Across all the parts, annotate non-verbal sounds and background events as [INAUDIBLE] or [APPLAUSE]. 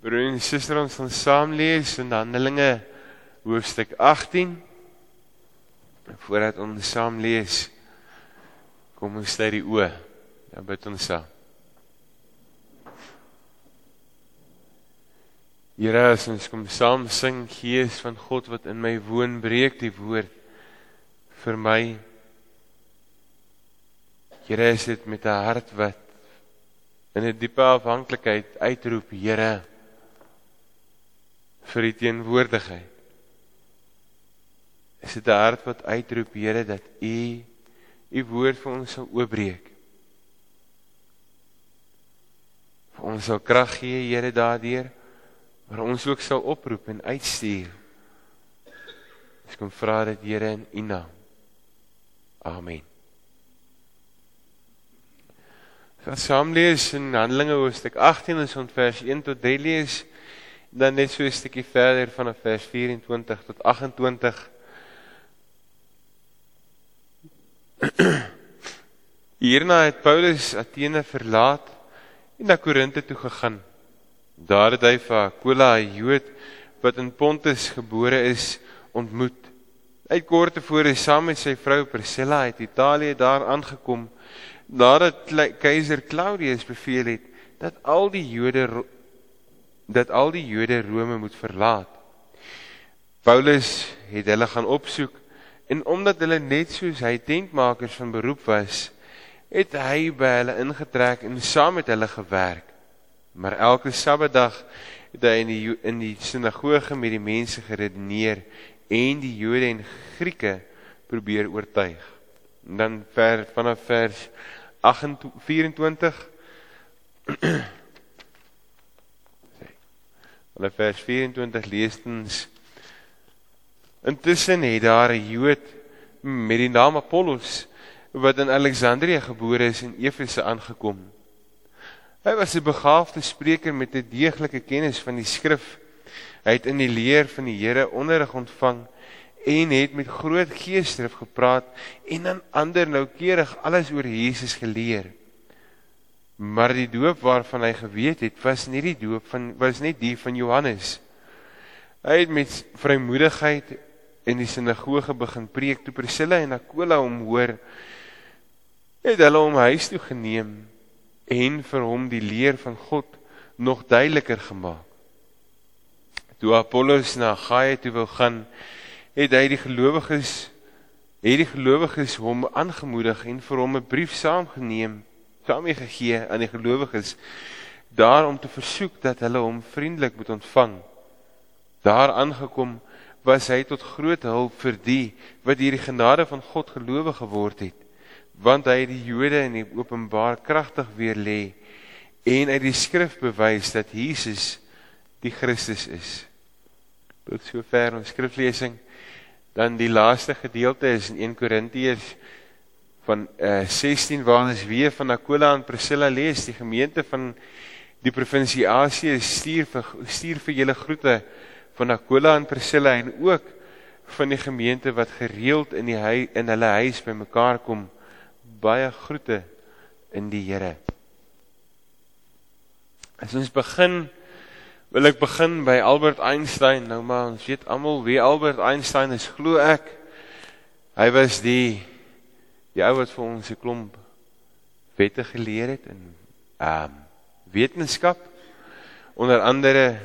Broer en suster, ons gaan saam lees in Handelinge hoofstuk 18. Voordat ons saam lees, kom ons sluit die oë. Dan bid ons saam. Here, as ons kom saam sing, Gees van God wat in my woon, breek die woord vir my. Here, is dit met 'n hart wat in 'n diepe afhanklikheid uitroep, Here, vir die teenwoordigheid. Is dit 'n hart wat uitroep Here dat U U woord vir ons sal oopbreek. Vir ons sal krag gee Here daardeur, maar ons ook sal oproep en uitstuur. Ek kom vra dit Here in U naam. Amen. Ons saam lees in Handelinge hoofstuk 18 en ons vers 1 tot 3 lees dan net so 'n stukkie verder van vers 24 tot 28. [CLEARS THROAT] Hierna het Paulus Athene verlaat en na Korinte toe gegaan. Daar het hy vir Aquila, 'n Jood wat in Pontus gebore is, ontmoet. Hy het kort tevore saam met sy vrou Priscilla uit Italië daar aangekom nadat keiser Claudius beveel het dat al die Jode dat al die Jode Rome moet verlaat. Paulus het hulle gaan opsoek en omdat hulle net soos hy tentmakers van beroep was, het hy by hulle ingetrek en saam met hulle gewerk. Maar elke Sabbatdag het hy in die in die sinagoge met die mense geredeneer en die Jode en Grieke probeer oortuig. En dan ver vanaf vers 24 [CLEARS THROAT] Hulle vers 24 lees ons Intussen het daar 'n Jood met die naam Apollos wat in Alexandrië gebore is en Efese aangekom. Hy was 'n begaafde spreker met 'n deeglike kennis van die skrif. Hy het in die leer van die Here onderrig ontvang en het met groot geesdrift gepraat en aan ander noukeurig alles oor Jesus geleer. Maar die doop waarvan hy geweet het, was nie die doop van was net die van Johannes. Hy het met vrymoedigheid in die sinagoge begin preek toe Priscilla en Aquila hom hoor. Het hulle hom huis toe geneem en vir hom die leer van God nog duideliker gemaak. Toe Apollos na Gaia toe wou gaan, het hy die gelowiges het die gelowiges hom aangemoedig en vir hom 'n brief saamgeneem daarmee gegee aan die gelowiges daar om te versoek dat hulle hom vriendelik moet ontvang. Daar aangekom was hy tot groot hulp vir die wat deur die genade van God gelowig geword het, want hy het die Jode in die openbaar kragtig weer lê en uit die skrif bewys dat Jesus die Christus is. Tot sover ons skriflesing. Dan die laaste gedeelte is in 1 Korintiërs van uh, 16 waar ons weer van Aquila en Priscilla lees, die gemeente van die provinsie Asië stuur vir stuur vir julle groete van Aquila en Priscilla en ook van die gemeente wat gereeld in die hui, in hulle huis bymekaar kom. Baie groete in die Here. As ons begin wil ek begin by Albert Einstein. Nou maar ons weet almal wie Albert Einstein is, glo ek. Hy was die die ou wat vir ons 'n klomp wette geleer het in ehm um, wetenskap onder andere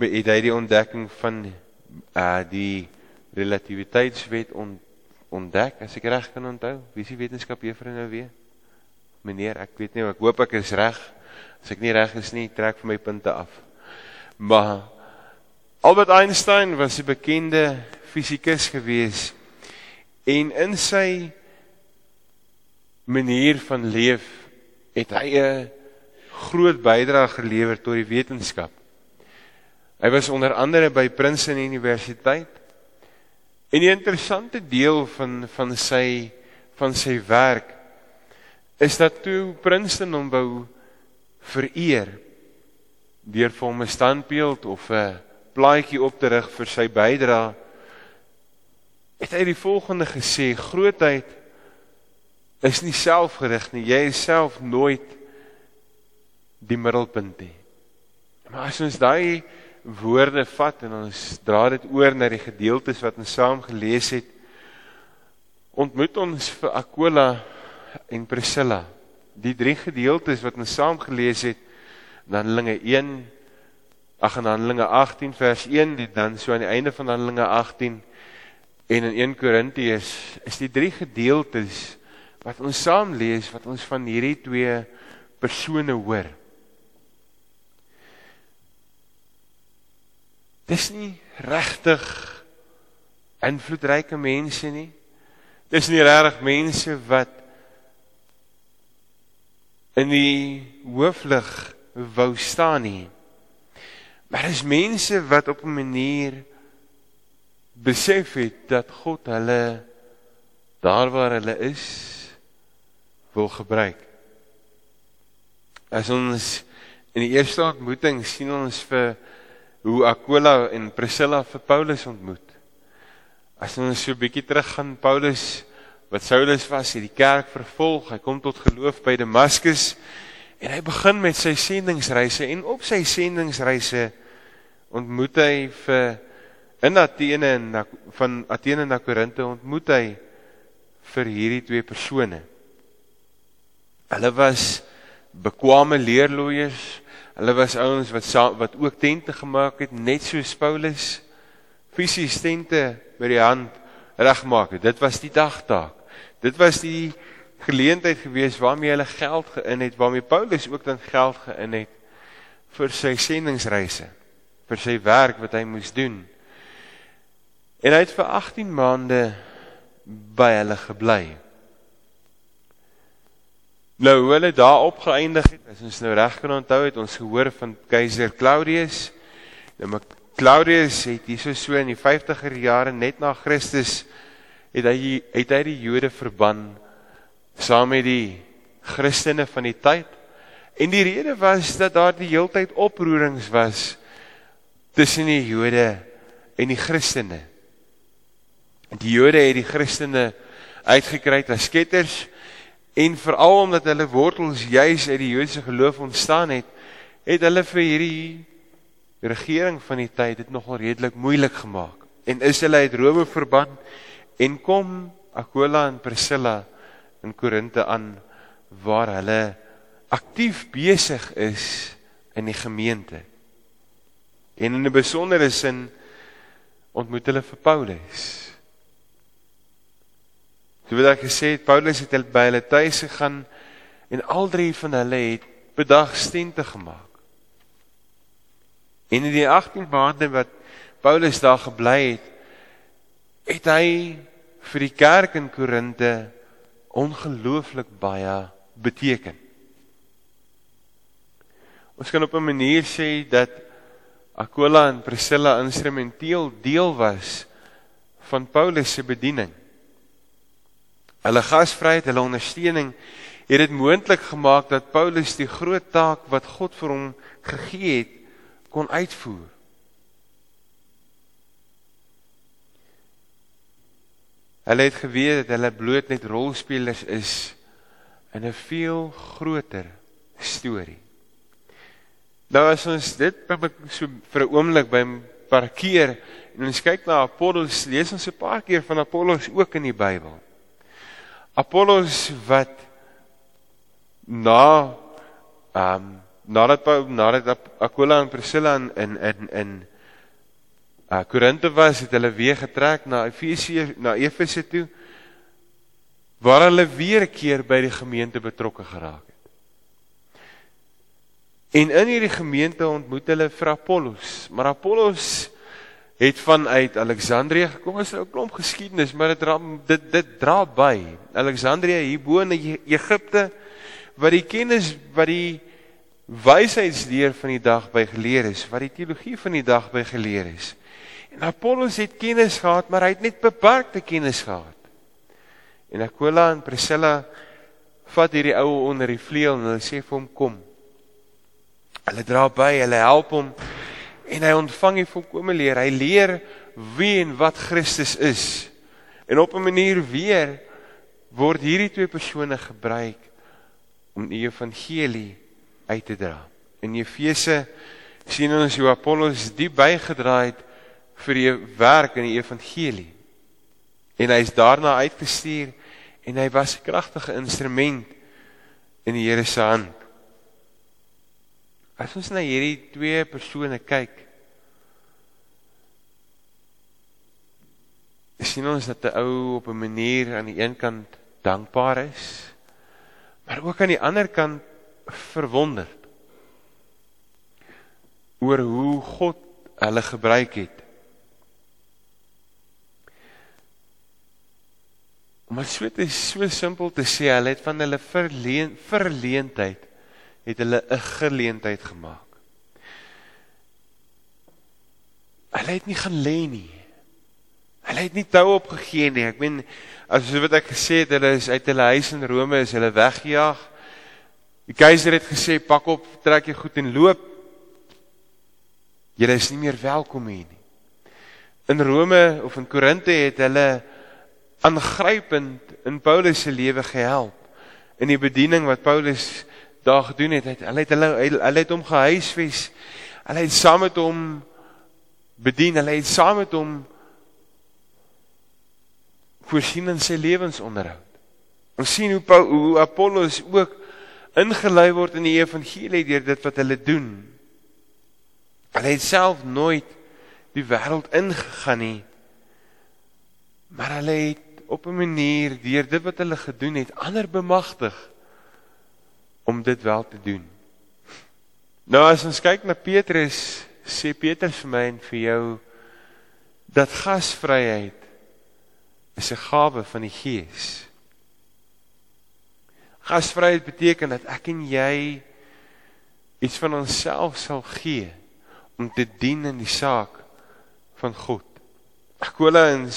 het hy die ontdekking van uh die relativiteitswet on, ontdek as ek reg kan onthou. Wie is die wetenskap juffrou nou weer? Meneer ek weet nie ek hoop ek is reg. As ek nie reg is nie trek vir my punte af. Maar Albert Einstein was 'n bekende fisikus gewees en in sy manier van leef het hy 'n groot bydrae gelewer tot die wetenskap. Hy was onder andere by Princeton Universiteit. En die interessante deel van van sy van sy werk is dat toe Princeton hom wou vereer deur vir hom 'n standbeeld of 'n plaatjie op te rig vir sy bydrae het hy die volgende gesê: "Grootheid is nie selfgerig nie. Jy is self nooit die middelpunt nie. Maar as ons daai woorde vat en ons dra dit oor na die gedeeltes wat ons saam gelees het, ontmoet ons vir Aquila en Priscilla. Die drie gedeeltes wat ons saam gelees het, Handelinge 1 ag en Handelinge 18 vers 1 en dan so aan die einde van Handelinge 18 en in 1 Korintiërs is die drie gedeeltes wat ons saam lees wat ons van hierdie twee persone hoor. Dis nie regtig invloedryke mense nie. Dis nie regtig mense wat in die hooflig wou staan nie. Maar dis mense wat op 'n manier besef het dat God hulle daar waar hulle is wil gebruik. As ons in die eerste ontmoeting sien ons vir hoe Aquila en Priscilla vir Paulus ontmoet. As ons so 'n bietjie teruggaan, Paulus wat Saulus was, het die kerk vervolg. Hy kom tot geloof by Damaskus en hy begin met sy sendingsreise en op sy sendingsreise ontmoet hy vir in Athene en van Athene na Korinte ontmoet hy vir hierdie twee persone. Hulle was bekwame leerloeiers, Hulle was ouens wat wat ook tente gemaak het net soos Paulus fisies tente met die hand regmaak het. Dit was die dagtaak. Dit was die geleentheid gewees waarmee hulle geld geïn het, waarmee Paulus ook dan geld geïn het vir sy sendingsreise, vir sy werk wat hy moes doen. En hy het vir 18 maande by hulle gebly. Nou hoe hulle daar opgeëindig het, as ons nou reg kan onthou het ons gehoor van keiser Claudius. Nou maar Claudius het hierso so in die 50er jare net na Christus het hy het hy die Jode verban saam met die Christene van die tyd. En die rede was dat daar die heeltyd oproerings was tussen die Jode en die Christene. Die Jode het die Christene uitgekry as sketters En veral omdat hulle wortels juis uit die Joodse geloof ontstaan het, het hulle vir hierdie regering van die tyd dit nogal redelik moeilik gemaak. En is hulle uit Rome verban en kom Aquila en Priscilla in Korinte aan waar hulle aktief besig is in die gemeente. En in 'n besondere sin ontmoet hulle vir Paulus. So wat ek gesê het, Paulus het by hulle tuis gegaan en al drie van hulle het bedag stente gemaak. En in die 18 maande wat Paulus daar gebly het, het hy vir die kerk in Korinte ongelooflik baie beteken. Ons kan op 'n manier sê dat Aquila en Priscilla instrumenteel deel was van Paulus se bediening. Hulle gasvryheid, hulle ondersteuning het dit moontlik gemaak dat Paulus die groot taak wat God vir hom gegee het kon uitvoer. Hulle het geweet dat hulle bloot net rolspelers is in 'n veel groter storie. Nou as ons dit so vir 'n oomblik by parkeer en ons kyk na Apollos, lees ons 'n paar keer van Apollos ook in die Bybel. Apollos wat na ehm um, nadat nadat Aquila en Priscilla in in in in uh, Korinthe was, het hulle weer getrek na Efesië na Efese toe waar hulle weer 'n keer by die gemeente betrokke geraak het. En in hierdie gemeente ontmoet hulle vir Apollos, maar Apollos het vanuit Alexandrië gekom. Dit is 'n klomp geskiedenis, maar dit dra dit dit dra by. Alexandrië hier bo in Egipte wat die kennis wat die wysheidsleer van die dag by geleer is, wat die teologie van die dag by geleer is. En Apollos het kennis gehad, maar hy het net beperkte kennis gehad. En Aquila en Priscilla vat hierdie ou onder die vleuel en hulle sê vir hom kom. Hulle dra by, hulle help hom en hy ontvang die volkomme leer. Hy leer wie en wat Christus is. En op 'n manier weer word hierdie twee persone gebruik om die evangelie uit te dra. In Efese sien ons hoe Apollos die bygedra het vir die werk in die evangelie. En hy is daarna uitgestuur en hy was 'n kragtige instrument in die Here se hand. As ons na hierdie twee persone kyk, sien ons dat 'n ou op 'n manier aan die een kant dankbaar is, maar ook aan die ander kant verwonderd oor hoe God hulle gebruik het. Dit so te so simpel te sê, hulle het van hulle verleen, verleentheid het hulle 'n geleentheid gemaak. Hulle het nie gaan lê nie. Hulle het nie tou opgegee nie. Ek meen as wat ek gesê het, hulle is uit hulle huis in Rome is hulle weggejaag. Die keiser het gesê pak op, trek jy goed en loop. Julle is nie meer welkom hier nie. In Rome of in Korinte het hulle aangrypend in Paulus se lewe gehelp in die bediening wat Paulus daar gedoen het. Hulle het hulle hulle het hom gehuisves. Hulle het saam met hom bedien. Hulle het saam met hom voorsien in sy lewensonderhoud. Ons sien hoe Paul, hoe Apollos ook ingelei word in die evangelie deur dit wat hulle doen. Hulle het self nooit die wêreld ingegaan nie. Maar hulle het op 'n manier deur dit wat hulle gedoen het ander bemagtig om dit wel te doen. Nou as ons kyk na Petrus, sê Petrus vir my en vir jou dat gasvryheid is 'n gawe van die Gees. Gasvryheid beteken dat ek en jy iets van onsself sal gee om te dien in die saak van God. Aquila en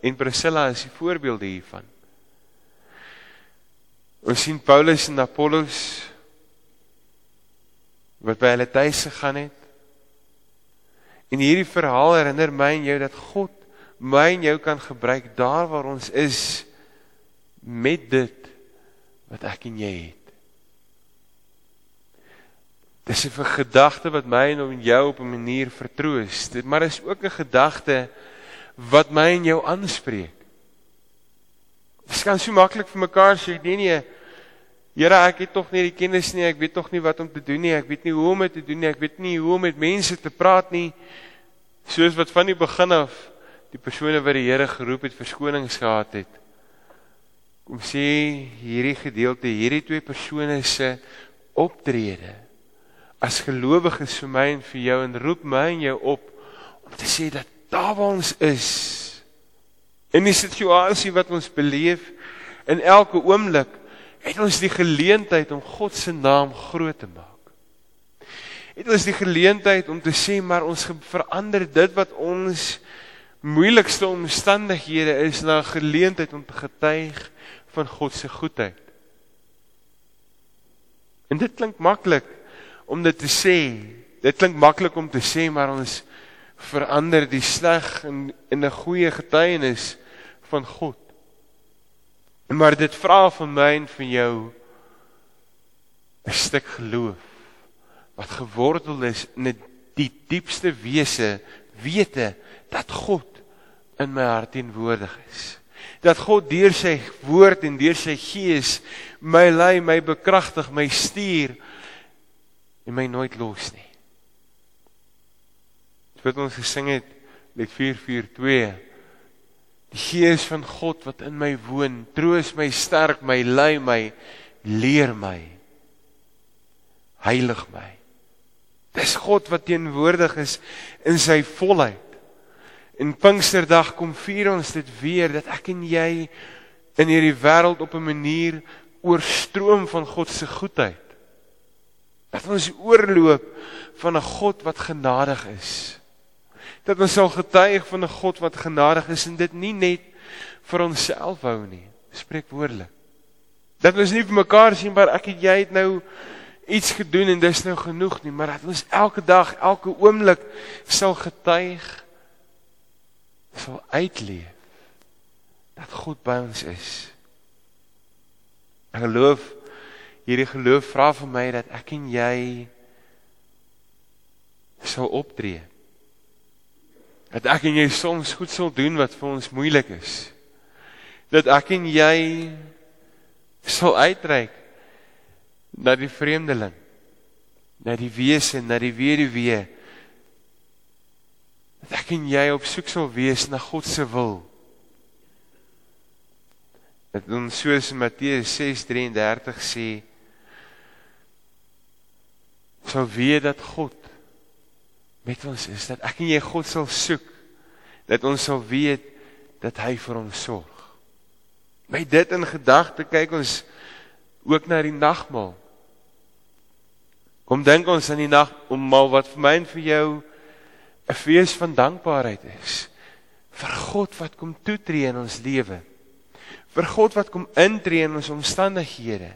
en Priscilla is die voorbeelde hiervan. Ons sien Paulus en Apollos wat by hulle tuis gegaan het. En hierdie verhaal herinner my en jou dat God my en jou kan gebruik daar waar ons is met dit wat ek en jy het. Dis 'n gedagte wat my en jou op 'n manier vertroos. Dit maar is ook 'n gedagte wat my en jou aanspreek. Ons kan so maklik vir mekaar sê, nee nee, Here, ek het tog nie die kennis nie, ek weet tog nie wat om te doen nie, ek weet nie hoe om dit te doen nie, ek weet nie hoe om met mense te praat nie. Soos wat van die begin af die persone wat die Here geroep het verskonings gehad het. Kom sê hierdie gedeelte, hierdie twee persone se optrede as gelowiges vir my en vir jou en roep my en jou op om te sê dat daar waar ons is in die situasie wat ons beleef in elke oomblik het ons die geleentheid om God se naam groot te maak. Het ons die geleentheid om te sê maar ons verander dit wat ons moeilikste omstandighede is na 'n geleentheid om te getuig van God se goedheid. En dit klink maklik om dit te sê. Dit klink maklik om te sê maar ons verander die sleg in in 'n goeie getuienis van God. Maar dit vra van my en van jou 'n stuk geloof wat gewortel is in die diepste wese wete dat God in my hart teenwoordig is. Dat God deur sy woord en deur sy gees my lei, my bekragtig, my stuur en my nooit los nie. Dit wat ons gesing het met 442 Die Gees van God wat in my woon, troos my, sterk my, lei my, leer my, heilig my. Dis God wat teenwoordig is in sy volheid. En Pinksterdag kom vier ons dit weer dat ek en jy in hierdie wêreld op 'n manier oorstroom van God se goedheid. Dat ons oorloop van 'n God wat genadig is dat ons sal getuig van 'n God wat genadig is en dit nie net vir onsself hou nie. Spreek woordelik. Dat ons nie vir mekaar sien maar ek en jy het nou iets gedoen en dis nou genoeg nie, maar dat ons elke dag, elke oomblik sal getuig sal uitleef dat God by ons is. Ek geloof hierdie geloof vra vir my dat ek en jy sal optree. Dat ek en jy soms goed sal doen wat vir ons moeilik is. Dat ek en jy sal uitreik na die vreemdeling, na die wese, na die weduwee. Dat ek en jy op soek sal wees na God se wil. Dat ons soos Matteus 6:33 sê sal weet dat God met ons is, dat ek en jy God sal soek, dat ons sal weet dat hy vir ons sorg. Met dit in gedagte kyk ons ook na die nagmaal. Kom dink ons aan die nagmaal wat vir my en vir jou 'n fees van dankbaarheid is vir God wat kom toetree in ons lewe. Vir God wat kom intree in ons omstandighede.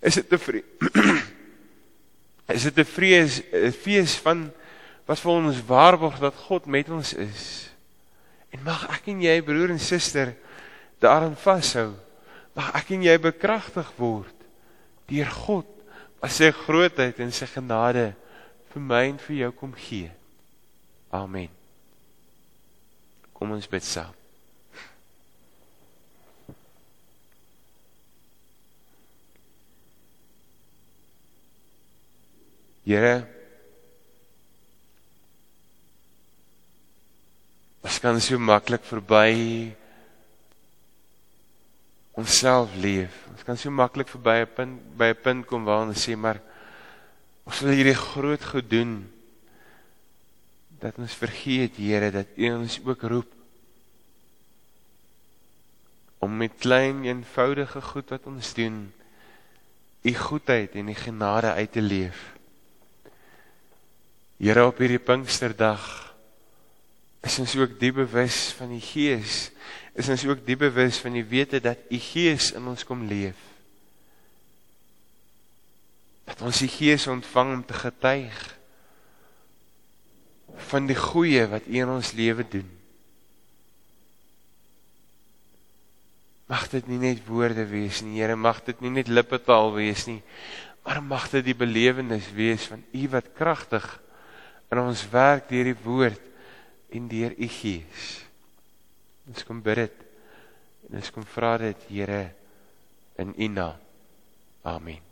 Is dit 'n [CLEARS THROAT] is dit 'n vrees 'n fees van wat vir ons waarborg dat God met ons is. En mag ek en jy broer en suster daarin vashou. Mag ek en jy bekragtig word deur God wat sy grootheid en sy genade vir my en vir jou kom gee. Amen. Kom ons bid saam. Here Ons kan so maklik verby onsself leef. Ons kan so maklik verby 'n punt by 'n punt kom waar ons sê maar ons wil hierdie groot goed doen dat ons vergeet Here dat U ons ook roep om met klein eenvoudige goed wat ons doen U goedheid en U genade uit te leef. Here op hierdie Pinksterdag is ons ook diep bewus van die Gees. Is ons ook diep bewus van die wete dat U Gees in ons kom leef. Dat ons die Gees ontvang om te getuig van die goeie wat U in ons lewe doen. Mag dit nie net woorde wees nie, Here, mag dit nie net lippetaal wees nie, maar mag dit die belewenis wees van U wat kragtig in ons werk deur die woord en deur u gees. Ons kom bid dit en ons kom vra dit Here in u naam. Amen.